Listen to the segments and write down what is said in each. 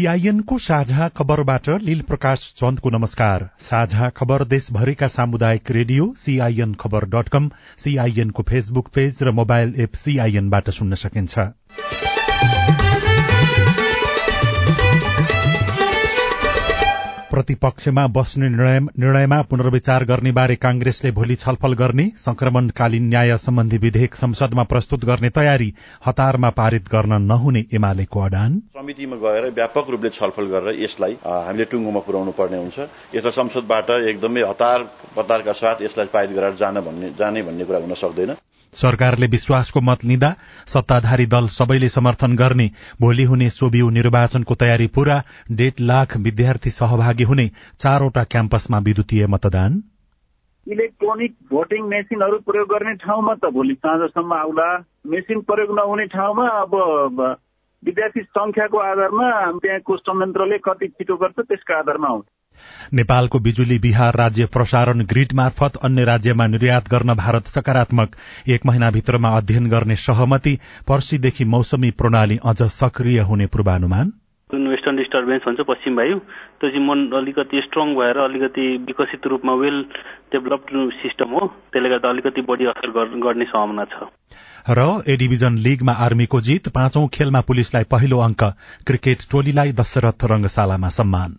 सीआईएनको साझा खबरबाट लील प्रकाश चन्दको नमस्कार। साझा खबर देशभरिका सामुदायिक radio CIN Khabar dot com सीआईएनको फेसबुक पेज र मोबाइल एप सीआईएनबाट सुन्न सकिन्छ। प्रतिपक्षमा बस्ने निर्णयमा पुनर्विचार गर्ने बारे कांग्रेसले भोलि छलफल गर्ने संक्रमणकालीन न्याय सम्बन्धी विधेयक संसदमा प्रस्तुत गर्ने तयारी हतारमा पारित गर्न नहुने एमालेको अडान। समितिमा गएर व्यापक रूपले छलफल गरेर यसलाई हामीले टुङ्गोमा पुर्याउनु पर्ने हुन्छ। यसलाई संसदबाट एकदमै हतार पतारका साथ यसलाई पारित गराएर जान भन्ने जाने भन्ने कुरा हुन सक्दैन। सरकारले विश्वासको मत लिँदा सत्ताधारी दल सबैले समर्थन गर्ने भोलि हुने सोबिउ निर्वाचनको तयारी पूरा डेढ लाख विद्यार्थी सहभागी हुने चारवटा क्याम्पसमा विद्युतीय मतदान। इलेक्ट्रोनिक भोटिङ मेसिनहरू प्रयोग गर्ने ठाउँमा त भोलि साँझसम्म आउला। मेसिन प्रयोग नहुने ठाउँमा अब विद्यार्थी संख्याको आधारमा त्यहाँको संयन्त्रले कति छिटो गर्छ त्यसको आधारमा आउँछ। नेपालको बिजुली बिहार राज्य प्रसारण ग्रिड मार्फत अन्य राज्यमा निर्यात गर्न भारत सकारात्मक। एक महिनाभित्रमा अध्ययन गर्ने सहमति पर्सीदेखि मौसमी प्रणाली अझ सक्रिय हुने पूर्वानुमान। जुन वेस्टर्न डिस्टर्बेन्स भन्छ पश्चिम वायु त्यो चाहिँ मन अलिकति स्ट्रङ भएर अलिकति विकसित रूपमा वेल डेभलप्ड सिस्टम हो। त्यसले गर्दा अलिकति बढी असर गर्ने सम्भावना छ। र ए डिभिजन लीगमा आर्मीको जित पाँचौं खेलमा पुलिसलाई पहिलो अंक क्रिकेट टोलीलाई दशरथ रंगशालामा सम्मान।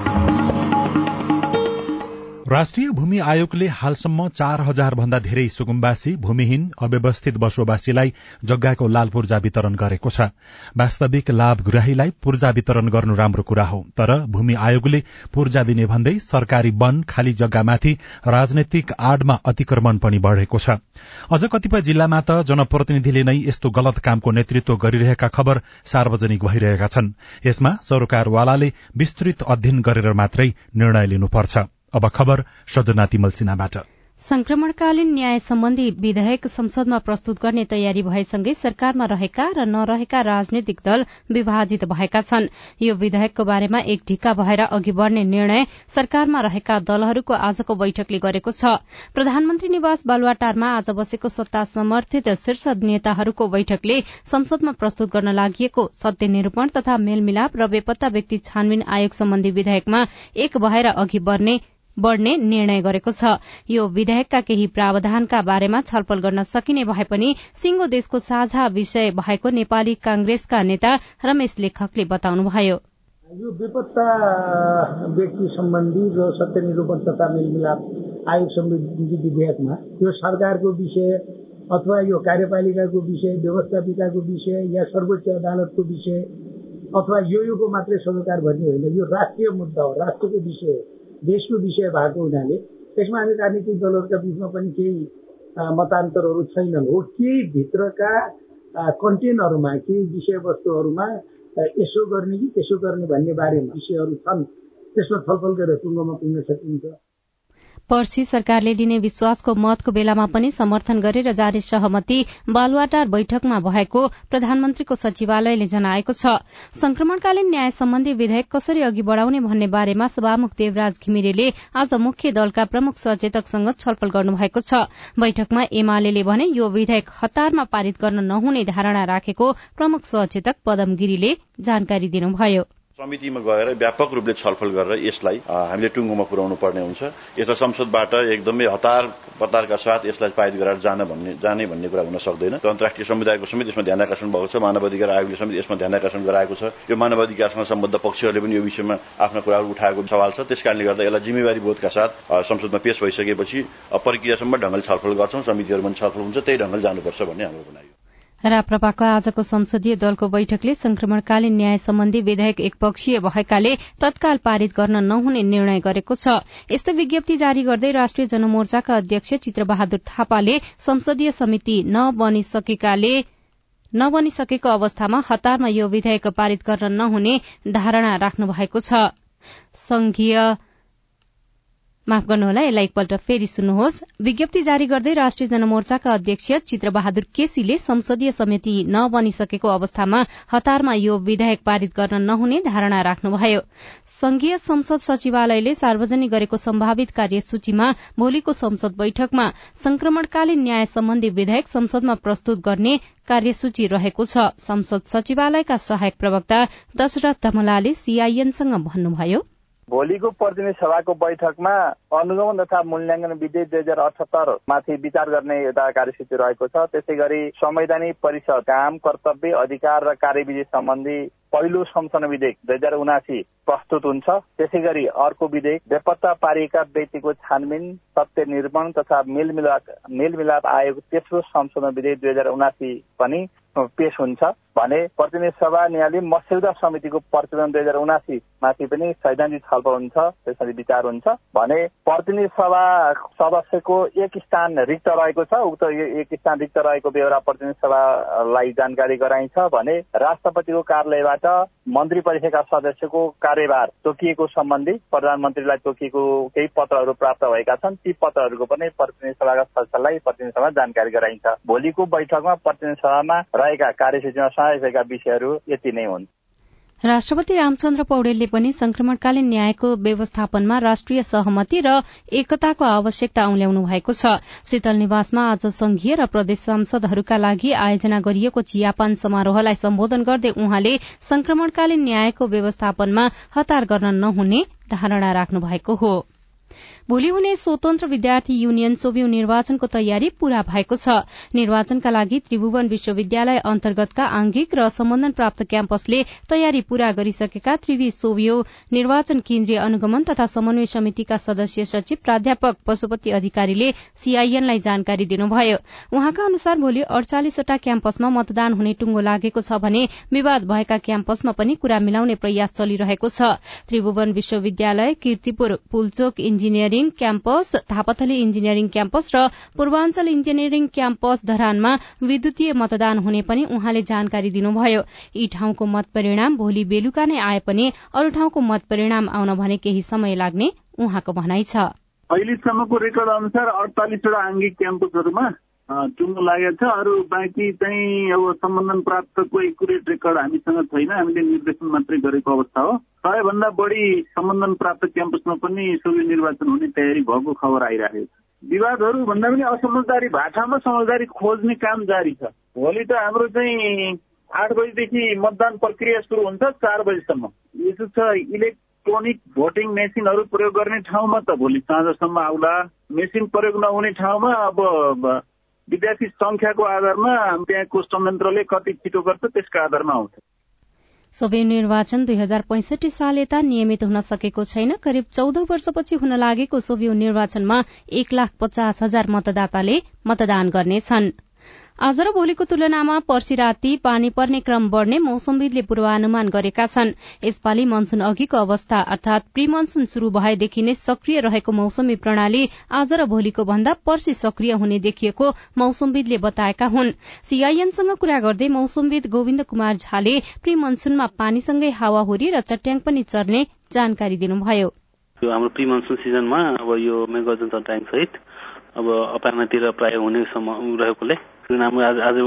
राष्ट्रिय भूमि आयोगले हालसम्म चार हजार भन्दा धेरै सुकुम्बासी भूमिहीन अव्यवस्थित बसोबासीलाई जग्गाको लाल पूर्जा वितरण गरेको छ। वास्तविक लाभग्राहीलाई पूर्जा वितरण गर्नु राम्रो कुरा हो तर भूमि आयोगले पूर्जा दिने भन्दै सरकारी वन खाली जग्गामाथि राजनैतिक आडमा अतिक्रमण पनि बढ़ेको छ। अझ कतिपय जिल्लामा त जनप्रतिनिधिले नै यस्तो गलत कामको नेतृत्व गरिरहेका खबर सार्वजनिक भइरहेका छन्। यसमा सरकारवालाले विस्तृत अध्ययन गरेर मात्रै निर्णय लिनुपर्छ। अब खबर सजना तिमल सिन्हाबाट संक्रमणकालीन न्याय सम्बन्धी विधेयक संसदमा प्रस्तुत गर्ने तयारी भएसँगै सरकारमा रहेका र नरहेका राजनैतिक दल विभाजित भएका छन्। यो विधेयकको बारेमा एक ढिक्का भएर अघि बढ़ने निर्णय सरकारमा रहेका दलहरूको आजको बैठकले गरेको छ। प्रधानमन्त्री निवास बालुवाटारमा आज बसेको सत्ता समर्थित शीर्ष नेताहरूको बैठकले संसदमा प्रस्तुत गर्न लागि सत्य निरूपण तथा मेलमिलाप र बेपत्ता व्यक्ति छानबिन आयोग सम्बन्धी विधेयकमा एक भएर अघि बढ़ने बढ़ने निर्णय गरेको छ। यो विधेयकका केही प्रावधानका बारेमा छलफल गर्न सकिने भए पनि सिंगो देशको साझा विषय भएको नेपाली कांग्रेसका नेता रमेश लेखकले बताउनुभयो। यो बेपत्ता व्यक्ति सम्बन्धी र सत्य निरूपण तथा मेलमिलाप आयोग सम्बन्धी विधेयकमा यो सरकारको विषय अथवा यो कार्यपालिकाको विषय व्यवस्थापिकाको विषय या सर्वोच्च अदालतको विषय अथवा यो योको मात्रै सरोकार भन्ने होइन। यो राष्ट्रिय मुद्दा हो राष्ट्रको विषय हो। देशको विषय भएको हुनाले त्यसमा हामी राजनीतिक दलहरूका बिचमा पनि केही मतान्तरहरू छैनन्। हो केही भित्रका कन्टेन्टहरूमा केही विषयवस्तुहरूमा यसो गर्ने कि त्यसो गर्ने भन्ने बारेमा विषयहरू छन्। त्यसमा छलफल गरेर टुङ्गोमा पुग्न सकिन्छ। पर्सी सरकारले लिने विश्वासको मतको बेलामा पनि समर्थन गरेर जारी सहमति बालुवाटार बैठकमा भएको प्रधानमन्त्रीको सचिवालयले जनाएको छ। संक्रमणकालीन न्याय सम्बन्धी विधेयक कसरी अघि बढ़ाउने भन्ने बारेमा सभामुख देवराज घिमिरेले आज मुख्य दलका प्रमुख सचेतकसँग छलफल गर्नुभएको छ। बैठकमा एमाले भने यो विधेयक हतारमा पारित गर्न नहुने धारणा राखेको प्रमुख सचेतक पदम गिरीले जानकारी दिनुभयो। समितिमा गएर व्यापक रूपले छलफल गरेर यसलाई हामीले टुङ्गोमा पुर्याउनु पर्ने हुन्छ। यसलाई संसदबाट एकदमै हतार प्रकारका साथ यसलाई पारित गराएर जान भन्ने जाने भन्ने कुरा हुन सक्दैन। अन्तर्राष्ट्रिय समुदायको समेत यसमा ध्यान आकर्षण भएको छ मानव अधिकार आयोगले समेत यसमा ध्यान आकर्षण गराएको छ। यो मानव अधिकारसँग सम्बद्ध पक्षहरूले पनि यो विषयमा आफ्ना कुराहरू उठाएको सवाल छ। त्यस कारणले गर्दा यसलाई जिम्मेवारी बोधका साथ संसदमा पेश भइसकेपछि प्रक्रियासम्म ढङ्गले छलफल गर्छौं समितिहरूमा छलफल हुन्छ त्यही ढङ्गले जानुपर्छ भन्ने हाम्रो भनाइ राप्रपाको आजको संसदीय दलको बैठकले संक्रमणकालीन न्याय सम्बन्धी विधेयक एकपक्षीय भएकाले तत्काल पारित गर्न नहुने निर्णय गरेको छ। यस्तो विज्ञप्ति जारी गर्दै राष्ट्रिय जनमोर्चाका अध्यक्ष चित्रबहादुर थापाले संसदीय समिति नबनिसकेकाले नबनिसकेको अवस्थामा हतारमा यो विधेयक पारित गर्न नहुने धारणा राख्नु भएको छ माफ गर्नुहोला यसलाई एकपल्ट फेरि सुन्नुहोस्। विज्ञप्ति जारी गर्दै राष्ट्रिय जनमोर्चाका अध्यक्ष चित्रबहादुर केसीले संसदीय समिति नबनिसकेको अवस्थामा हतारमा यो विधेयक पारित गर्न नहुने धारणा राख्नुभयो। संघीय संसद सचिवालयले सार्वजनिक गरेको सम्भावित कार्यसूचीमा भोलिको संसद बैठकमा संक्रमणकालीन न्याय सम्बन्धी विधेयक संसदमा प्रस्तुत गर्ने कार्यसूची रहेको छ। संसद सचिवालयका सहायक प्रवक्ता दशरथ धमलाले सीआईएनसँग भन्नुभयो। भोलिको प्रतिनिधि सभाको बैठकमा अनुगमन तथा मूल्याङ्कन विधेयक दुई हजार अठहत्तर माथि विचार गर्ने एउटा कार्यसूची रहेको छ। त्यसै गरी संवैधानिक परिषद काम कर्तव्य अधिकार र कार्यविधि सम्बन्धी पहिलो संशोधन विधेयक दुई हजार उनासी प्रस्तुत हुन्छ। त्यसै गरी अर्को विधेयक बेपत्ता पारिएका व्यक्तिको छानबिन सत्य निर्माण तथा मेलमिलाप मेलमिलाप आयोग तेस्रो संशोधन विधेयक दुई हजार उनासी पनि पेश हुन्छ भने प्रतिनिधि सभा न्यायालय मस्यौदा समितिको प्रतिवेदन दुई हजार उनासी माथि पनि सैद्धान्तिक छलफल हुन्छ त्यसरी विचार हुन्छ भने प्रतिनिधि सभा सदस्यको एक स्थान रिक्त रहेको छ उक्त एक स्थान रिक्त रहेको बेहोरा प्रतिनिधि सभालाई जानकारी गराइन्छ भने राष्ट्रपतिको कार्यालयबाट मन्त्री परिषदका सदस्यको कार्यभार तोकिएको सम्बन्धी प्रधानमन्त्रीलाई तोकिएको केही पत्रहरू प्राप्त भएका छन् ती पत्रहरूको पनि प्रतिनिधि सभाका सदस्यलाई प्रतिनिधि सभा जानकारी गराइन्छ। भोलिको बैठकमा प्रतिनिधि सभामा रहेका कार्यसूचीमा समावेश भएका विषयहरू यति नै हुन्। राष्ट्रपति रामचन्द्र पौडेलले पनि संक्रमणकालीन न्यायको व्यवस्थापनमा राष्ट्रिय सहमति र एकताको आवश्यकता औल्याउनु भएको छ। शीतल निवासमा आज संघीय र प्रदेश सांसदहरूका लागि आयोजना गरिएको चियापान समारोहलाई सम्बोधन गर्दै उहाँले संक्रमणकालीन न्यायको व्यवस्थापनमा हतार गर्न नहुने धारणा राख्नु भएको हो। भोलि हुने स्वतन्त्र विद्यार्थी युनियन सोभि निर्वाचनको तयारी पूरा भएको छ। निर्वाचनका लागि त्रिभुवन विश्वविद्यालय अन्तर्गतका आंगिक र सम्बन्धन प्राप्त क्याम्पसले तयारी पूरा गरिसकेका त्रिवी सोभियो निर्वाचन केन्द्रीय अनुगमन तथा समन्वय समितिका सदस्य सचिव प्राध्यापक पशुपति अधिकारीले सीआईएनलाई जानकारी दिनुभयो। उहाँका अनुसार भोलि अडचालिसवटा क्याम्पसमा मतदान हुने टुंगो लागेको छ भने विवाद भएका क्याम्पसमा पनि कुरा मिलाउने प्रयास चलिरहेको छ। त्रिभुवन विश्वविद्यालय Kirtipur Pulchowk engineering campus Thapathali engineering campus र पूर्वाञ्चल इन्जिनियरिङ क्याम्पस धरानमा विद्युतीय मतदान हुने पनि उहाँले जानकारी दिनुभयो। यी ठाउँको मत परिणाम भोलि बेलुका नै आए पनि अरू ठाउँको मत परिणाम आउन भने केही समय लाग्ने उहाँको भनाइ छ। अहिलेसम्मको रेकर्ड अनुसार अडतालिसवटा आङ्गिक क्याम्पसहरूमा टुङ्गो लागेको छ अरू बाँकी चाहिँ अब सम्बन्धन प्राप्तको एकुरेट रेकर्ड हामीसँग छैन। हामीले निर्देशन मात्रै गरेको अवस्था हो। सबैभन्दा बढी सम्बन्धन प्राप्त क्याम्पसमा पनि सोभि निर्वाचन हुने तयारी भएको खबर आइरहेको छ। विवादहरू भन्दा पनि असमझदारी भाषामा समझदारी खोज्ने काम जारी छ। भोलि त हाम्रो चाहिँ आठ बजीदेखि मतदान प्रक्रिया सुरु हुन्छ चार बजीसम्म। यसो छ इलेक्ट्रोनिक भोटिङ मेसिनहरू प्रयोग गर्ने ठाउँमा त भोलि साँझसम्म आउला। मेसिन प्रयोग नहुने ठाउँमा अब विद्यार्थी संख्याको आधारमा त्यहाँको संयन्त्रले कति छिटो गर्छ त्यसको आधारमा आउँछ। सबै निर्वाचन दुई हजार पैंसठी साल यता नियमित हुन सकेको छैन। करिब चौध वर्षपछि हुन लागेको सोभियो निर्वाचनमा एक लाख पचास हजार मतदाताले मतदान गर्नेछन्। आज र भोलिको तुलनामा पर्सि राति पानी पर्ने क्रम बढ़ने मौसमविदले पूर्वानुमान गरेका छन्। यसपालि मनसून अघिको अवस्था अर्थात प्री मनसून शुरू भएदेखि नै सक्रिय रहेको मौसमी प्रणाली आज र भोलिको भन्दा पर्सि सक्रिय हुने देखिएको मौसमविदले बताएका हुन्। सीआईएनसँग कुरा गर्दै मौसमविद गोविन्द कुमार झाले प्री मनसूनमा पानीसँगै हावाहुरी र चट्याङ पनि चर्ने जानकारी दिनुभयो। हाम्रो प्री मनसून सिजनमा अब यो मेगाजन चट्याङ सहित अब अपरान्हतिर प्राय हुने रहेकोले परिणाम आज आज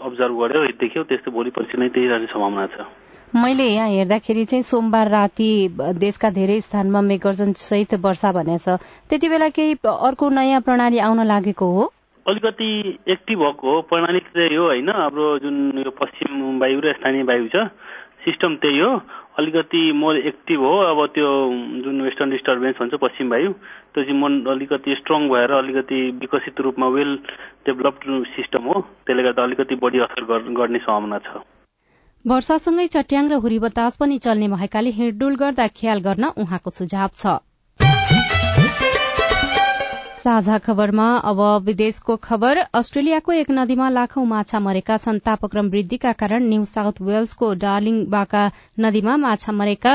अब्जर्भ गर्यो देख्यो त्यस्तो भोलि पछि नै त्यही रहने सम्भावना छ मैले यहाँ हेर्दाखेरि चाहिँ सोमबार राति देशका धेरै स्थानमा मेगर्जन सहित वर्षा भनेछ त्यति बेला केही अर्को नयाँ प्रणाली आउन लागेको हो अलिकति एक्टिभ भएको हो प्रणाली चाहिँ हो होइन हाम्रो जुन यो पश्चिम वायु र स्थानीय वायु छ सिस्टम त्यही हो अलिकति मोर एक्टिभ हो अब त्यो जुन वेस्टर्न डिस्टर्बेन्स भन्छ पश्चिम वायु त्यो चाहिँ मन अलिकति स्ट्रङ भएर अलिकति विकसित रूपमा वेल डेभलप्ड सिस्टम हो त्यसले गर्दा अलिकति बढी असर गर्ने सम्भावना छ। वर्षासँगै चट्याङ र हुरी बतास पनि चल्ने भएकाले हिँडडुल गर्दा ख्याल गर्न उहाँको सुझाव छ। साझा खबरमा अब विदेशको खबर अस्ट्रेलियाको एक नदीमा लाखौं माछा मरेका छन्। तापक्रम वृद्धिका कारण न्यू साउथ वेल्सको डार्लिङ बाका नदीमा माछा मरेका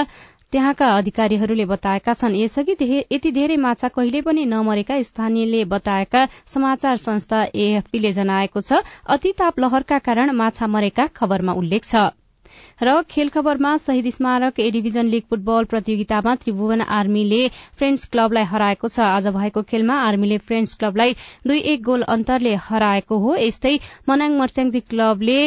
त्यहाँका अधिकारीहरूले बताएका छन्। यसअघि यति धेरै माछा कहिले पनि नमरेका स्थानीयले बताएका समाचार संस्था एएफपीले जनाएको छ। अति ताप लहरका कारण माछा मरेका खबरमा उल्लेख छ। र खेल खबरमा शहीद स्मारक ए डिभिजन लीग फुटबल प्रतियोगितामा त्रिभुवन आर्मीले फ्रेन्ड्स क्लबलाई हराएको छ। आज भएको खेलमा आर्मीले फ्रेन्ड्स क्लबलाई दुई एक गोल अन्तरले हराएको हो। यस्तै मनाङ मर्स्याङदी क्लबले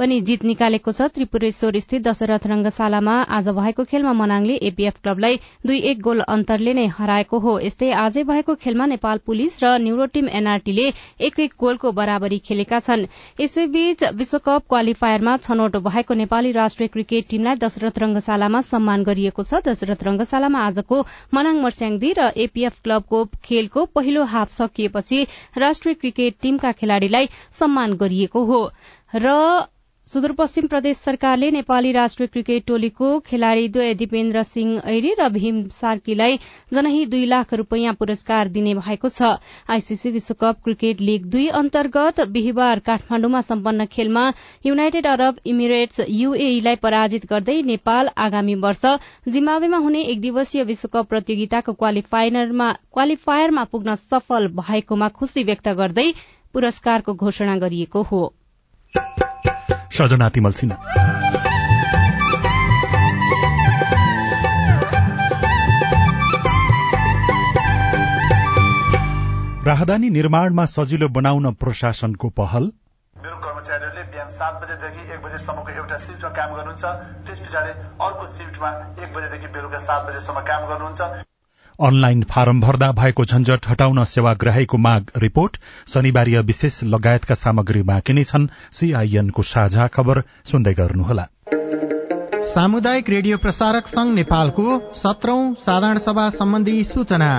पनि जित निकालेको छ त्रिपुरेश्वर स्थित दशरथ रंगशालामा। आज भएको खेलमा मनाङले एपीएफ क्लबलाई दुई एक गोल अन्तरले नै हराएको हो। यस्तै आजै भएको खेलमा नेपाल पुलिस र न्यूरो टीम एनआरटीले एक एक गोलको बराबरी खेलेका छन्। यसैबीच विश्वकप क्वालिफायरमा छनौट भएको नेपाली राष्ट्रिय क्रिकेट टीमलाई दशरथ रंगशालामा सम्मान गरिएको छ। दशरथ रंगशालामा आजको मनाङ मर्स्याङदी र एपीएफ क्लबको खेलको पहिलो हाफ सकिएपछि राष्ट्रिय क्रिकेट टीमका खेलाड़ीलाई सम्मान गरिएको हो। र सुदूरपश्चिम प्रदेश सरकारले नेपाली राष्ट्रिय क्रिकेट टोलीको खेलाड़ीद्वय दिपेन्द्र सिंह ऐरी र भीम सार्कीलाई जनही दुई लाख रूपियाँ पुरस्कार दिने भएको छ। आईसीसी विश्वकप क्रिकेट लीग दुई अन्तर्गत बिहिबार काठमाण्डुमा सम्पन्न खेलमा युनाइटेड अरब इमिरेट्स यूएईलाई पराजित गर्दै नेपाल आगामी वर्ष जिम्बावेमा हुने एक दिवसीय विश्वकप प्रतियोगिताको क्वालिफायरमा पुग्न सफल भएकोमा खुशी व्यक्त गर्दै पुरस्कारको घोषणा गरिएको हो। सजना तिमल सिन्हा। राहदानी निर्माणमा सजिलो बनाउन प्रशासनको पहल। मेरो कर्मचारीहरूले बिहान सात बजेदेखि एक बजेसम्मको एउटा सिफ्टमा काम गर्नुहुन्छ। त्यस पछाडि अर्को सिफ्टमा एक बजेदेखि बेलुका सात बजेसम्म काम गर्नुहुन्छ। अनलाइन फारम भर्दा भएको झन्झट हटाउन सेवाग्राहीको माग रिपोर्ट। शनिबारीय विशेष लगायतका सामग्री बाँकी नै छन्। सीआईएनको साझा खबर सुन्दै गर्नुहोला। सामुदायिक रेडियो प्रसारक संघ नेपालको सत्रौं साधारण सभा सम्बन्धी सूचना।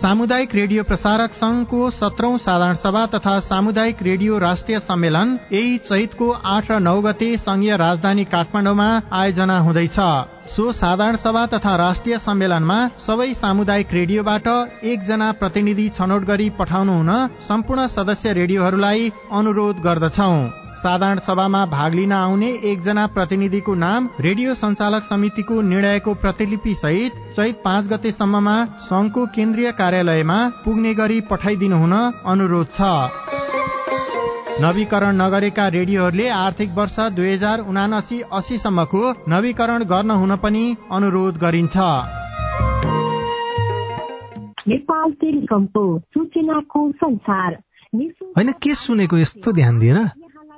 सामुदायिक रेडियो प्रसारक संघको सत्रौं साधारण सभा तथा सामुदायिक रेडियो राष्ट्रिय सम्मेलन यही चैतको आठ र नौ गते संघीय राजधानी काठमाडौँमा आयोजना हुँदैछ। सो साधारण सभा तथा राष्ट्रिय सम्मेलनमा सबै सामुदायिक रेडियोबाट एकजना प्रतिनिधि छनौट गरी पठाउनु हुन सम्पूर्ण सदस्य रेडियोहरूलाई अनुरोध गर्दछौ। साधारण सभामा भाग लिन आउने एकजना प्रतिनिधिको नाम रेडियो संचालक समितिको निर्णयको प्रतिलिपि सहित चैत पाँच गतेसम्ममा संघको केन्द्रीय कार्यालयमा पुग्ने गरी पठाइदिनु हुन अनुरोध छ। नवीकरण नगरेका रेडियोहरूले आर्थिक वर्ष दुई हजार उनासी अस्सीसम्मको नवीकरण गर्न हुन पनि अनुरोध गरिन्छ। नेपाल टेलिकमको सूचनाको संसार होइन के सुनेको यस्तो ध्यान दिएर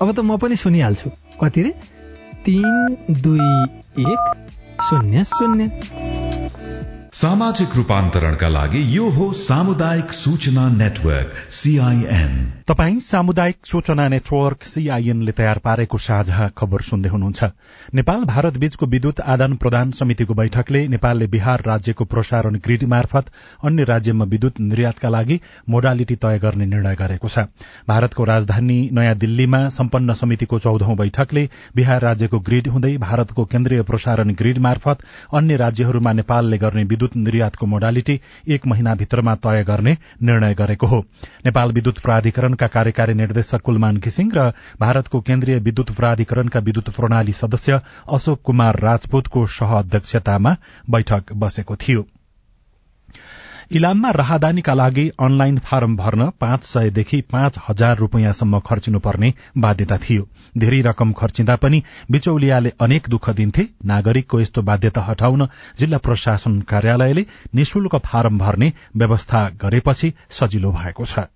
अब त म पनि सुनिहाल्छु। कति रे तिन दुई एक शून्य शून्य। सामाजिक रूपान्तरणका लागि यो हो सामुदायिक सूचना नेटवर्क सीआईएन तपाई सामुदायिक सूचना नेटवर्क सीआईएनले तयार पारेको साझा खबर सुन्दै हुनुहुन्छ। नेपाल भारत बीचको विद्युत आदान प्रदान समितिको बैठकले नेपालले बिहार राज्यको प्रसारण ग्रिड मार्फत अन्य राज्यमा विद्युत निर्यातका लागि मोडालिटी तय गर्ने निर्णय गरेको छ। भारतको राजधानी नयाँ दिल्लीमा सम्पन्न समितिको चौधौं बैठकले बिहार राज्यको ग्रिड हुँदै भारतको केन्द्रीय प्रसारण ग्रिड मार्फत अन्य राज्यहरूमा नेपालले गर्ने विद्युत निर्यातको मोडालिटी एक महिनाभित्रमा तय गर्ने निर्णय गरेको हो। नेपाल विद्युत प्राधिकरणका कार्यकारी निर्देशक कुलमान घिसिङ र भारतको केन्द्रीय विद्युत प्राधिकरणका विद्युत प्रणाली सदस्य अशोक कुमार राजपूतको सह अध्यक्षतामा बैठक बसेको थियो। इलाममा राहदानीका लागि अनलाइन फारम भर्न पाँच सयदेखि पाँच हजार रूपियाँसम्म खर्चिनुपर्ने बाध्यता थियो। धेरै रकम खर्चिँदा पनि बिचौलियाले अनेक दुःख दिन्थे। नागरिकको यस्तो बाध्यता हटाउन जिल्ला प्रशासन कार्यालयले निशुल्क फारम भर्ने व्यवस्था गरेपछि सजिलो भएको छ।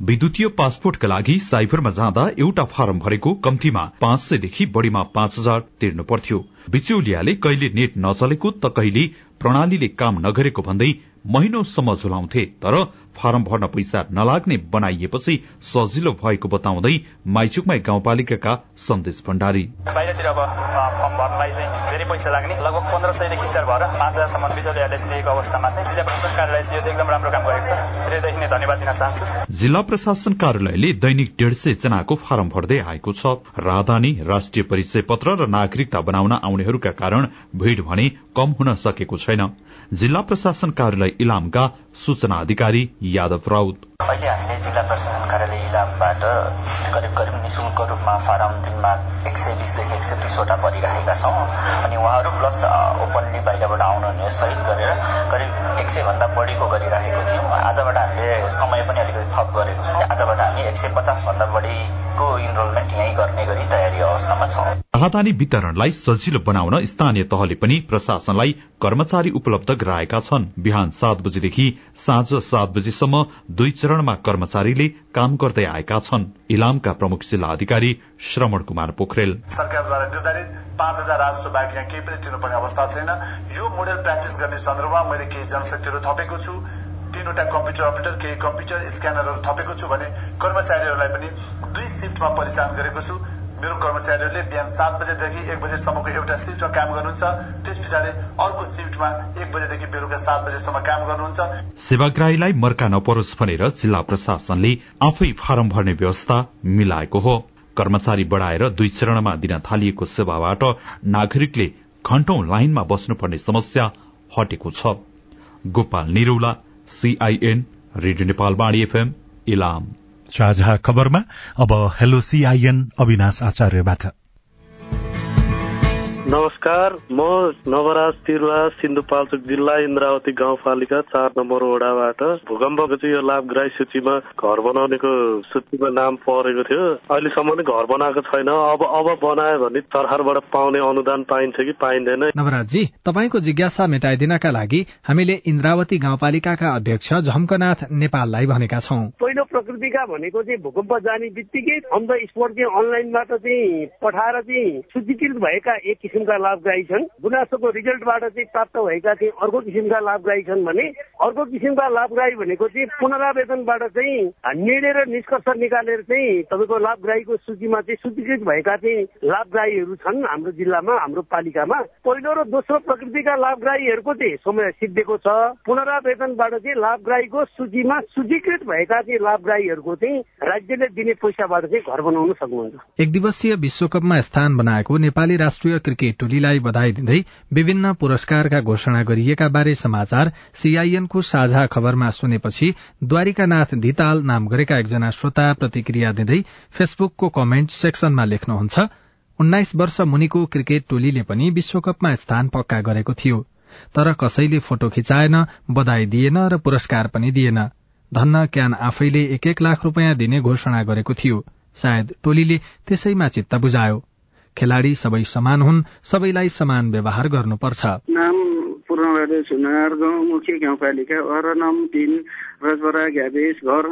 विद्युतीय पासपोर्टका लागि साइबरमा जाँदा एउटा फारम भरेको कम्तीमा पाँच सयदेखि बढ़ीमा पाँच हजार तिर्नु पर्थ्यो। बिचौलियाले कहिले नेट नचलेको त कहिले प्रणालीले काम नगरेको भन्दै महिनौसम्म झुलाउँथे तर फारम भर्न पैसा नलाग्ने बनाइएपछि सजिलो भएको बताउँदै माइचुकमाई गाउँपालिकाका सन्देश भण्डारी। बाहिरतिर अब फर्म भर्नलाई चाहिँ धेरै पैसा लाग्ने। लगभग पन्ध्र सयदेखि स्टार भएर पाँच हजारसम्म बिचौलियाले दिएको अवस्थामा चाहिँ जिल्ला प्रशासन कार्यालय यो चाहिँ एकदम राम्रो काम गरेको छ। हृदयदेखि नै धन्यवाद दिन चाहन्छु। जिल्ला प्रशासन कार्यालयले दैनिक डेढ सय जनाको फारम भर्दै आएको छ। राजधानी राष्ट्रिय परिचय पत्र र नागरिकता बनाउन आउनेहरूका कारण भीड़ भने कम हुन सकेको छैन। जिल्ला प्रशासन कार्यालय इलामका सूचना अधिकारी यादव राउत। अहिले हामीले जिल्ला प्रशासन कार्यालय इलामबाट करिब करिब निशुल्क रूपमा फारम दिनमा एक सय बिसदेखि एक सय त्रिसवटा भरिरहेका छौँ। अनि उहाँहरू प्लस ओपनली बाहिरबाट आउनुहुने सहित गरेर करिब एक सय भन्दा बढीको गरिरहेको थियौँ। आजबाट हामीले समय पनि अलिकति थप गरेको छौँ। आजबाट हामी एक सय पचास भन्दा बढीको इनरोलमेन्ट यहीँ गर्ने गरी तयारी अवस्थामा छौँ। राहदानी वितरणलाई सजिलो बनाउन स्थानीय तहले पनि प्रशासनलाई कर्मचारी उपलब्ध गराएका छन्। बिहान सात बजेदेखि साँझ सात बजेसम्म दुई चरणमा कर्मचारीले काम गर्दै आएका छन्। इलामका प्रमुख जिल्ला अधिकारी श्रवण कुमार पोखरेल। सरकारद्वारा निर्धारित पाँच हजार राजस्व बाहेक यहाँ केही पनि तिर्नुपर्ने अवस्था छैन। यो मोडेल प्र्याक्टिस गर्ने सन्दर्भमा मैले केही जनशक्तिहरू थपेको छु। तीनवटा कम्प्युटर अपरेटर केही कम्प्युटर स्क्यानरहरू थपेको छु भने कर्मचारीहरूलाई पनि दुई सिफ्टमा परिचालन गरेको छु। मेरो कर्मचारीहरूले बिहान सात बजेदेखि एक बजेसम्मको एउटा सिफ्टमा काम गर्नुहुन्छ। त्यस पछाडि अर्को सिफ्टमा एक बजेदेखि बेलुका सात बजेसम्म काम गर्नुहुन्छ। सेवाग्राहीलाई मर्का नपरोस् भनेर जिल्ला प्रशासनले आफै फारम भर्ने व्यवस्था मिलाएको हो। कर्मचारी बढ़ाएर दुई चरणमा दिन थालिएको सेवाबाट नागरिकले घण्टौं लाइनमा बस्नुपर्ने समस्या हटेको छ। Gopal Niraula CIN radio Nepal Bani FM Ilam साझा खबरमा अब हेलो सीआईएन अविनाश आचार्यबाट। नमस्कार म नवराज तिरुवा सिन्धुपाल्चोक जिल्ला इन्द्रावती गाउँपालिका चार नम्बर वडाबाट भूकम्पको चाहिँ यो लाभग्राही सूचीमा घर बनाउनेको सूचीमा नाम परेको थियो। अहिलेसम्म नै घर बनाएको छैन। अब अब बनायो भने सरकारबाट पाउने अनुदान पाइन्छ कि पाइँदैन? नवराजजी तपाईँको जिज्ञासा मेटाइदिनका लागि हामीले इन्द्रावती गाउँपालिकाका अध्यक्ष झम्कनाथ नेपाललाई भनेका छौँ। पहिलो प्रकृतिका भनेको चाहिँ भूकम्प जाने बित्तिकै अन द स्पोट चाहिँ अनलाइनबाट चाहिँ पठाएर चाहिँ सूचीकृत भएका एक किसिमका लाभग्राही छन्। गुनासोको रिजल्टबाट चाहिँ प्राप्त भएका चाहिँ अर्को किसिमका लाभग्राही छन् भने अर्को किसिमका लाभग्राही भनेको चाहिँ पुनरावेदनबाट चाहिँ निर्णय र निष्कर्ष निकालेर चाहिँ तपाईँको लाभग्राहीको सूचीमा चाहिँ सूचीकृत भएका चाहिँ लाभग्राहीहरू छन् हाम्रो जिल्लामा हाम्रो पालिकामा। पहिलो र दोस्रो प्रकृतिका लाभग्राहीहरूको चाहिँ समय सिद्धिएको छ। पुनरावेदनबाट चाहिँ लाभग्राहीको सूचीमा सूचीकृत भएका चाहिँ लाभग्राहीहरूको चाहिँ राज्यले दिने पैसाबाट चाहिँ घर बनाउन सक्नुहुन्छ। एक दिवसीय विश्वकपमा स्थान बनाएको नेपाली राष्ट्रिय क्रिकेट टोलीलाई बधाई दिँदै विभिन्न पुरस्कारका घोषणा गरिएका बारे समाचार सीआईएनको साझा खबरमा सुनेपछि द्वारिकानाथ धिताल नाम गरेका एकजना श्रोता प्रतिक्रिया दिँदै फेसबुकको कमेन्ट सेक्सनमा लेख्नुहुन्छ उन्नाइस वर्ष मुनिको क्रिकेट टोलीले पनि विश्वकपमा स्थान पक्का गरेको थियो। तर कसैले फोटो खिचाएन बधाई दिएन र पुरस्कार पनि दिएन। धन्न क्यान आफैले एक एक लाख रुपियाँ दिने घोषणा गरेको थियो। सायद टोलीले त्यसैमा चित्त बुझायो। खेलाड़ी सबै समान हुन् सबैलाई समान व्यवहार गर्नुपर्छ। नाम पूर्ण सुनार गाउँ मुख्य गाउँपालिका अरनम तिन रजबरा ग्याबेस घर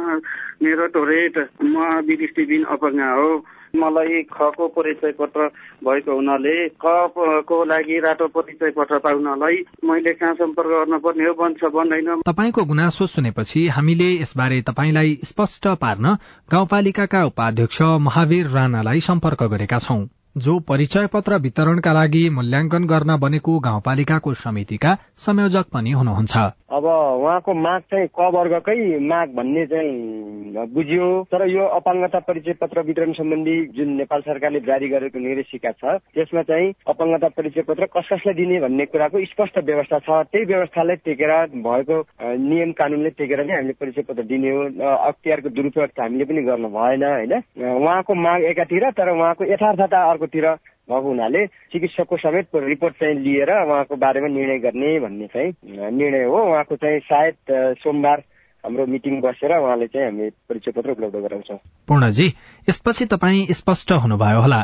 मेरो टोरेट म विदिष्टिबिन अपङ्गा हो। मलाई खको परिचय पत्र भएको हुनाले कको लागि रातो परिचय पत्र पाउनलाई मैले कहाँ सम्पर्क गर्नुपर्ने हो बन्छ भन्दैन। तपाईँको गुनासो सुनेपछि हामीले यसबारे तपाईँलाई स्पष्ट पार्न गाउँपालिकाका उपाध्यक्ष महावीर राणालाई सम्पर्क गरेका छौं। जो परिचय पत्र वितरणका लागि मूल्याङ्कन गर्न बनेको गाउँपालिकाको समितिका संयोजक पनि हुनुहुन्छ। अब उहाँको माग चाहिँ क वर्गकै माग भन्ने चाहिँ बुझियो। तर यो अपाङ्गता परिचय पत्र वितरण सम्बन्धी जुन नेपाल सरकारले जारी गरेको निर्देशिका छ त्यसमा चाहिँ अपाङ्गता परिचय पत्र कस कसलाई दिने भन्ने कुराको स्पष्ट व्यवस्था छ। त्यही व्यवस्थालाई टेकेर भएको नियम कानूनले टेकेर नै हामीले परिचय पत्र दिने हो। अख्तियारको दुरुपयोग हामीले पनि गर्नु भएन होइन? उहाँको माग एकातिर तर उहाँको यथार्थता अर्को अर्कोतिर भएको हुनाले चिकित्सकको समेत रिपोर्ट चाहिँ लिएर उहाँको बारेमा निर्णय गर्ने भन्ने चाहिँ निर्णय हो। उहाँको चाहिँ सायद सोमबार हाम्रो मिटिङ बसेर उहाँले चाहिँ हामी परिचय पत्र उपलब्ध गराउँछौँ। पूर्णजी यसपछि तपाईँ स्पष्ट हुनुभयो होला।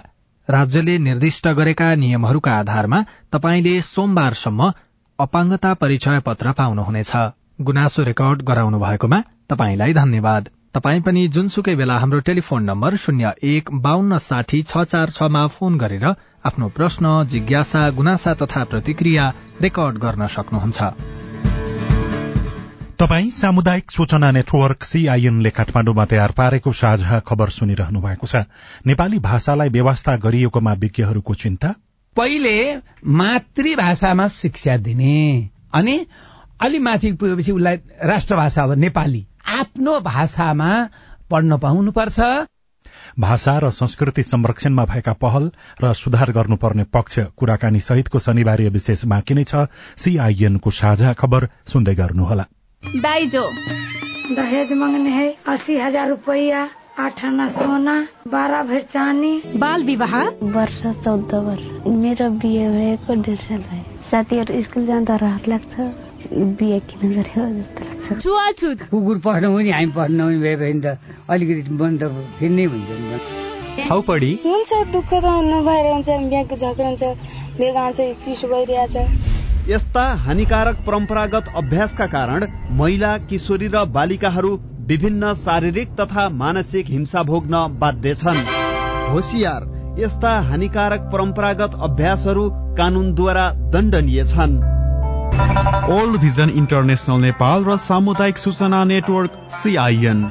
राज्यले निर्दिष्ट गरेका नियमहरूका आधारमा तपाईँले सोमबारसम्म अपाङ्गता परिचय पत्र पाउनुहुनेछ। गुनासो रेकर्ड गराउनु भएकोमा तपाईँलाई धन्यवाद। तपाई पनि जुनसुकै बेला हाम्रो टेलिफोन नम्बर शून्य एक बान्न साठी छ चार छमा फोन गरेर आफ्नो प्रश्न जिज्ञासा गुनासा तथा प्रतिक्रिया रेकर्ड गर्न सक्नुहुन्छ। तपाई सामुदायिक सूचना नेटवर्क सीआईएनले काठमाडौँमा तयार पारेको साझा खबर सुनिरहनु भएको छ। नेपाली भाषालाई व्यवस्था गरिएकोमा विज्ञहरूको चिन्ता? पहिले मातृभाषामा शिक्षा दिने अनि अलि माथि पुगेपछि उसलाई राष्ट्रभाषा अब नेपाली। आफ्नो भाषामा पढ्न पाउनुपर्छ। भाषा र संस्कृति संरक्षणमा भएका पहल र सुधार गर्नुपर्ने पक्ष कुराकानी सहितको शनिबारीय विशेष बाँकी नै छ। सीआईएनको साझा खबर सुन्दै गर्नुहोला। दाइजो। दहेज मांगने है अस्सी हजार रुपया आठ आना सोना बाह्र भर चानी। बाल विवाह? वर्ष चौध वर्ष। मेरो बिहे भएको डेढ साल भयो। साथीहरू स्कुल जाँदा रहर लाग्छ। बिहे किन गर्यो जस्तो लाग्छ। छुवाछुत कुकुर पढ्नु पनि हामी पढ्नु पनि भए भने त अलिकति मन त फेरि हुन्छ नि त। हुन्छ दुःख त नभएर हुन्छ बिहाको झगडा हुन्छ बेग आउँछ चिसो भइरहेछ। यस्ता हानिकारक परम्परागत अभ्यासका कारण महिला किशोरी र बालिकाहरू विभिन्न शारीरिक तथा मानसिक हिंसा भोग्न बाध्य छन्। होसियार यस्ता हानिकारक परम्परागत अभ्यासहरू कानूनद्वारा दण्डनीय छन्। ओल्ड भिजन इन्टरनेसनल नेपाल र सामुदायिक सूचना नेटवर्क सिआइएन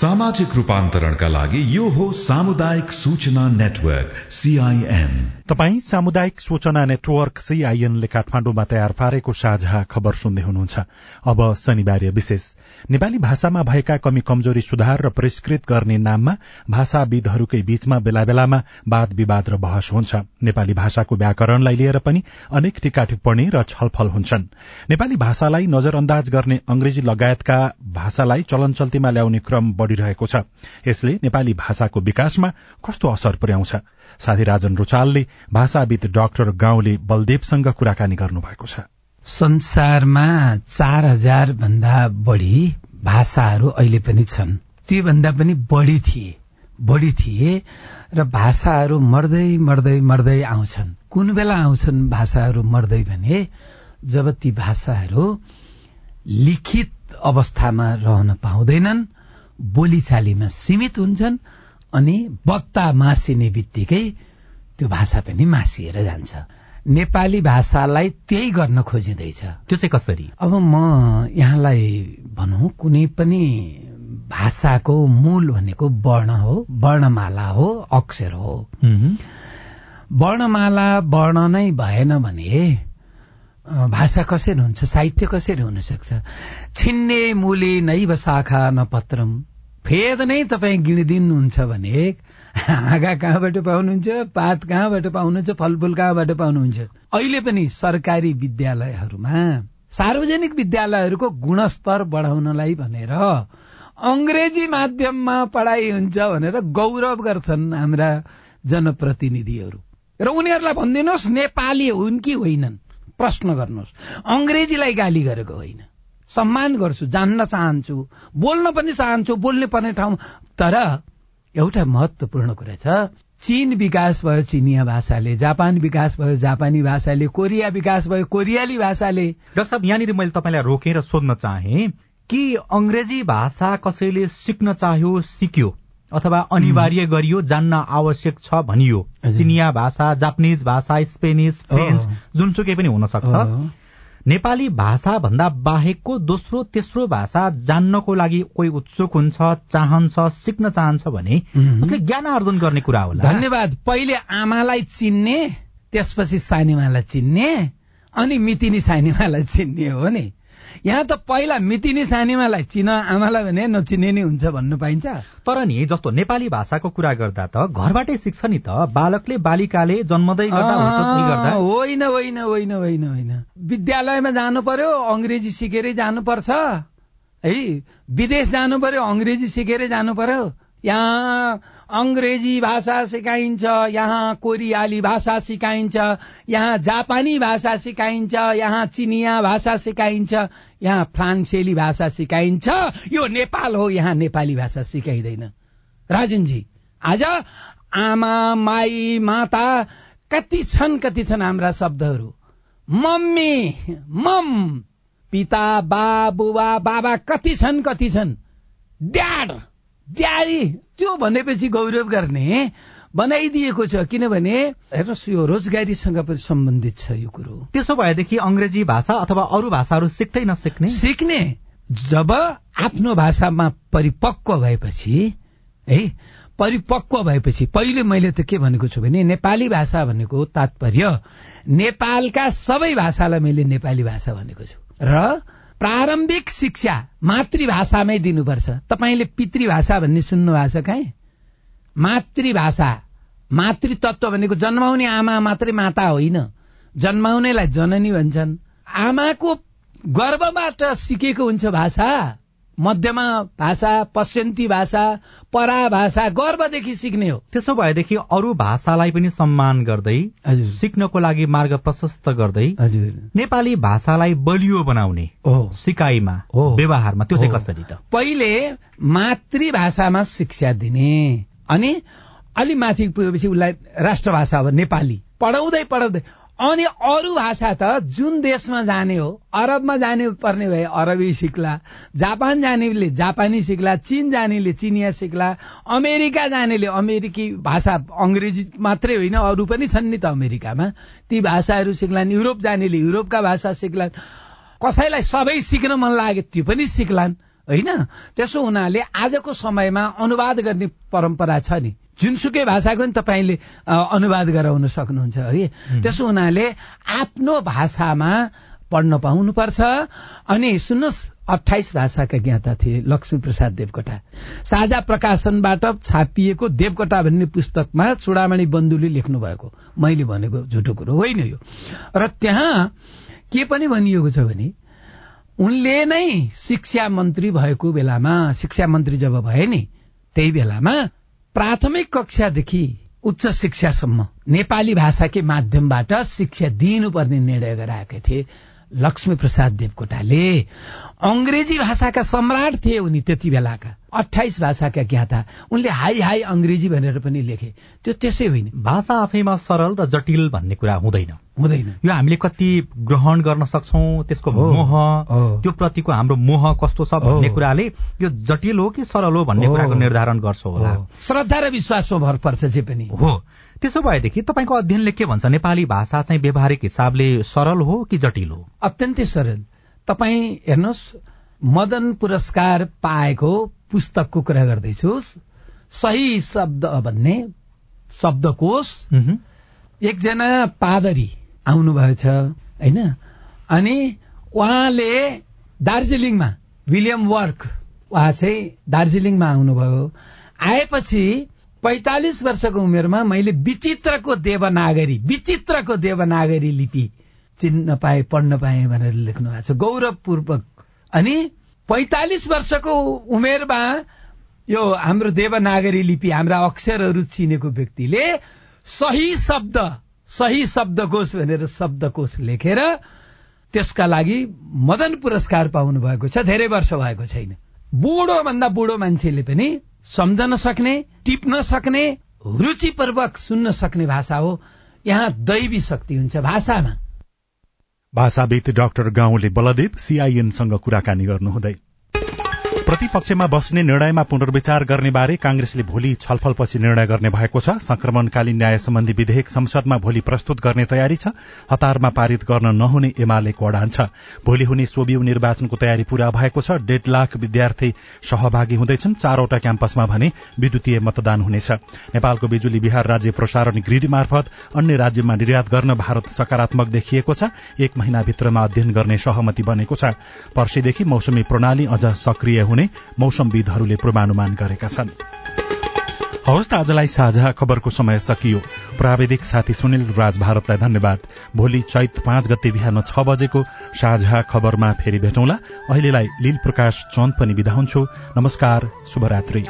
सामाजिक रूपान्तरणका लागि यो हो सामुदायिक सूचना नेटवर्क सीआईएन तपाई सामुदायिक सूचना नेटवर्क सीआईएनले काठमाडौँमा तयार पारेको साझा खबर सुन्दै हुनुहुन्छ। अब शनिबार विशेष। नेपाली भाषामा भएका कमी कमजोरी सुधार र परिष्कृत गर्ने नाममा भाषाविदहरूकै बीचमा बेला बेलामा वाद विवाद र बहस हुन्छ। नेपाली भाषाको व्याकरणलाई लिएर पनि अनेक टीका टिप्पणी र छलफल हुन्छन्। नेपाली भाषालाई नजरअन्दाज गर्ने अंग्रेजी लगायतका भाषालाई चलन चल्तीमा ल्याउने क्रम बढ़िरहेको छ। यसले नेपाली भाषाको विकासमा कस्तो असर पुर्याउँछ? साथी राजन रुचालले भाषाविद डाक्टर गाउँले बलदेवसँग कुराकानी गर्नुभएको छ। संसारमा चार हजार भन्दा बढ़ी भाषाहरू अहिले पनि छन्। त्योभन्दा पनि बढ़ी थिए। बढ़ी थिए र भाषाहरू मर्दै मर्दै मर्दै आउँछन्। कुन बेला आउँछन् भाषाहरू मर्दै भने जब ती भाषाहरू लिखित अवस्थामा रहन पाउँदैनन् बोलीचालीमा सीमित हुन्छन् अनि वक्ता मासिने बित्तिकै त्यो भाषा पनि मासिएर जान्छ। नेपाली भाषालाई त्यही गर्न खोजिँदैछ। त्यो चाहिँ कसरी? अब म यहाँलाई भनौँ कुनै पनि भाषाको मूल भनेको वर्ण हो वर्णमाला हो अक्षर हो। वर्णमाला वर्ण नै भएन भने भाषा कसरी हुन्छ साहित्य कसरी हुन सक्छ छिन्ने मूली नैव शाखा न पत्रम। फेद नै तपाईँ गिनिदिनुहुन्छ भने हाँगा कहाँबाट पाउनुहुन्छ पात कहाँबाट पाउनुहुन्छ फलफुल कहाँबाट पाउनुहुन्छ? अहिले पनि सरकारी विद्यालयहरूमा सार्वजनिक विद्यालयहरूको गुणस्तर बढाउनलाई भनेर अंग्रेजी माध्यममा पढाइ हुन्छ भनेर गौरव गर्छन् हाम्रा जनप्रतिनिधिहरू। र उनीहरूलाई भनिदिनुहोस् नेपाली हुन् कि होइनन्? प्रश्न गर्नुहोस्। अंग्रेजीलाई गाली गरेको होइन। सम्मान गर्छु जान्न चाहन्छु बोल्न पनि चाहन्छु बोल्ने पर्ने ठाउँ। तर एउटा महत्वपूर्ण कुरा छ चीन विकास भयो चिनिया भाषाले जापान विकास भयो जापानी भाषाले कोरिया विकास भयो कोरियाली भाषाले। डाक्टर साहब यहाँनिर मैले तपाईँलाई रोकेर सोध्न चाहे कि अंग्रेजी भाषा कसैले सिक्न चाह्यो सिक्यो अथवा अनिवार्य गरियो जान्न आवश्यक छ भनियो? चिनिया भाषा जापानिज भाषा स्पेनिस फ्रेन्च जुनसुकै पनि हुन सक्छ नेपाली भाषा भन्दा बाहेकको दोस्रो तेस्रो भाषा जान्नको लागि कोही उत्सुक हुन्छ चाहन्छ सिक्न चाहन्छ भने उसले ज्ञान आर्जन गर्ने कुरा होला। धन्यवाद। पहिले आमालाई चिन्ने त्यसपछि सानीमालाई चिन्ने अनि मितिनी सानीमालाई चिन्ने हो नि। यहाँ त पहिला मितिनी सानीमालाई चिन आमालाई भने नचिने नै हुन्छ भन्नु पाइन्छ। तर नि जस्तो नेपाली भाषाको कुरा गर्दा त घरबाटै सिक्छ नि त। बालकले बालिकाले जन्मदै गर्दा होइन होइन होइन होइन होइन। विद्यालयमा जानु पर्यो अङ्ग्रेजी सिकेरै जानुपर्छ है विदेश जानु पर्यो अङ्ग्रेजी सिकेरै जानु पर्यो। यहाँ अङ्ग्रेजी भाषा सिकाइन्छ यहाँ कोरियाली भाषा सिकाइन्छ यहाँ जापानी भाषा सिकाइन्छ यहाँ चिनिया भाषा सिकाइन्छ यहाँ फ्रान्सेली भाषा सिकाइन्छ। यो नेपाल हो यहाँ नेपाली भाषा सिकाइँदैन। राजनजी आज आमा माई माता कति छन् कति छन् हाम्रा शब्दहरू? मम्मी मम पिता बा बुबा बाबा कति छन् कति छन्? ड्याड ड्याडी त्यो भनेपछि गौरव गर्ने बनाइदिएको छ किनभने हेर्नुहोस् यो रोजगारीसँग पनि सम्बन्धित छ यो कुरो। त्यसो भएदेखि अङ्ग्रेजी भाषा अथवा अरू भाषाहरू सिक्दै नसिक्ने? सिक्ने। जब आफ्नो भाषामा परिपक्व भएपछि है परिपक्व भएपछि पहिले मैले त के भनेको छु भने नेपाली भाषा भनेको तात्पर्य नेपालका सबै भाषालाई मैले नेपाली भाषा भनेको छु। र प्रारम्भिक शिक्षा मातृभाषामै दिनुपर्छ। तपाईँले पितृभाषा भन्ने सुन्नु भएको छ कहीँ? मातृभाषा मातृतत्व भनेको जन्माउने आमा मात्रै माता होइन। जन्माउनेलाई जननी भन्छन्। आमाको गर्वबाट सिकेको हुन्छ भाषा। मध्यमा भाषा पश्चिन्ती भाषा परा भाषा गर्वदेखि सिक्ने हो। त्यसो भएदेखि अरू भाषालाई पनि सम्मान गर्दै हजुर। सिक्नको लागि मार्ग प्रशस्त गर्दै हजुर। नेपाली भाषालाई बलियो बनाउने हो। सिकाइमा हो। व्यवहारमा। त्यो चाहिँ। कसरी त? पहिले मातृभाषामा शिक्षा दिने। अनि अलि माथि पुगेपछि उसलाई राष्ट्रभाषा हो नेपाली। पढाउँदै पढाउँदै अनि अरू भाषा त जुन देशमा जाने हो अरबमा जाने पर्ने भए अरबी सिक्ला जापान जानेले जापानी सिक्ला चीन जानेले चिनिया सिक्ला अमेरिका जानेले अमेरिकी भाषा अङ्ग्रेजी मात्रै होइन अरू पनि छन् नि त अमेरिकामा। ती भाषाहरू सिक्लान् युरोप जानेले युरोपका भाषा सिक्लान् कसैलाई सबै सिक्न मन लाग्यो त्यो पनि सिक्लान् होइन? त्यसो हुनाले आजको समयमा अनुवाद गर्ने परम्परा छ नि। जुनसुकै भाषाको नि तपाईँले अनुवाद गराउन सक्नुहुन्छ है। त्यसो हुनाले आफ्नो भाषामा पढ्न पाउनुपर्छ। अनि सुन्नुहोस् अठाइस भाषाका ज्ञाता थिए लक्ष्मी प्रसाद देवकोटा। साझा प्रकाशनबाट छापिएको देवकोटा भन्ने पुस्तकमा चुडामणि बन्धुले लेख्नु भएको मैले भनेको झुटो कुरो होइन यो। र त्यहाँ के पनि भनिएको छ भने उनले नै शिक्षा मन्त्री भएको बेलामा शिक्षा मन्त्री जब भए नि त्यही बेलामा प्राथमिक कक्षादेखि उच्च शिक्षासम्म नेपाली भाषाकै माध्यमबाट शिक्षा दिनुपर्ने निर्णय गराएका थिए। लक्ष्मी प्रसाद देवकोटाले अङ्ग्रेजी भाषाका सम्राट थिए उनी त्यति बेलाका। अठाइस भाषाका ज्ञाता उनले हाई हाई अङ्ग्रेजी भनेर पनि लेखे। त्यो त्यसै होइन। भाषा आफैमा सरल र जटिल भन्ने कुरा हुँदैन। हुँदैन। यो हामीले कति ग्रहण गर्न सक्छौं त्यसको मोह। त्यो प्रतिको हाम्रो मोह कस्तो छ भन्ने। कुराले यो जटिल हो कि सरल हो भन्ने। कुराको निर्धारण गर्छ होला। श्रद्धा र विश्वासमा भर पर्छ जे पनि। हो। त्यसो भएदेखि तपाईँको अध्ययनले के भन्छ? नेपाली भाषा चाहिँ व्यवहारिक हिसाबले सरल हो कि जटिल हो? अत्यन्तै सरल। तपाईँ हेर्नुहोस् मदन पुरस्कार पाएको पुस्तकको कुरा गर्दैछु सही शब्द भन्ने शब्दकोश। एकजना पादरी आउनुभएछ होइन? अनि उहाँले दार्जिलिङमा विलियम वर्क उहाँ चाहिँ दार्जिलिङमा आउनुभयो। आएपछि पैतालिस वर्षको उमेरमा मैले विचित्रको देवनागरी विचित्रको देवनागरी लिपि चिन्न पाए पढ्न पाए भनेर लेख्नु भएको छ। गौरवपूर्वक। अनि पैतालिस वर्षको उमेरमा यो हाम्रो देवनागरी लिपि हाम्रा अक्षरहरू चिनेको व्यक्तिले सही शब्द सही शब्दकोश भनेर शब्दकोश लेखेर त्यसका लागि मदन पुरस्कार पाउनु भएको छ। धेरै वर्ष भएको छैन। बुढो भन्दा बुढो मान्छेले पनि सम्झन सक्ने टिप्न सक्ने रुचिपूर्वक सुन्न सक्ने भाषा हो। यहाँ दैवी शक्ति हुन्छ भाषामा। भाषाविद डाक्टर गाउँले बलदेव सीआईएनसँग कुराकानी गर्नुहुँदै। प्रतिपक्षमा बस्ने निर्णयमा पुनर्विचार गर्ने बारे कांग्रेसले भोलि छलफलपछि निर्णय गर्ने भएको छ। संक्रमणकालीन न्याय सम्बन्धी विधेयक संसदमा भोलि प्रस्तुत गर्ने तयारी छ। हतारमा पारित गर्न नहुने एमालेको अडान छ। भोलि हुने सोबिउ निर्वाचनको तयारी पूरा भएको छ। डेढ लाख विद्यार्थी सहभागी हुँदैछन्। चारवटा क्याम्पसमा भने विद्युतीय मतदान हुनेछ। नेपालको बिजुली बिहार राज्य प्रसारण ग्रिड मार्फत अन्य राज्यमा निर्यात गर्न भारत सकारात्मक देखिएको छ। एक महिनाभित्रमा अध्ययन गर्ने सहमति बनेको छ। पर्सिदेखि मौसमी प्रणाली अझ सक्रिय हुने मौसमविदहरूले पूर्वानुमान गरेका छन्। हवस् त आजलाई साझा खबरको समय सकियो। प्राविधिक साथी सुनिल राज भारतलाई धन्यवाद। भोलि चैत पाँच गते बिहान छ बजेको साझा खबरमा फेरि भेटौँला। अहिलेलाई लील प्रकाश चन्द पनि बिदा हुन्छु। नमस्कार शुभरात्री।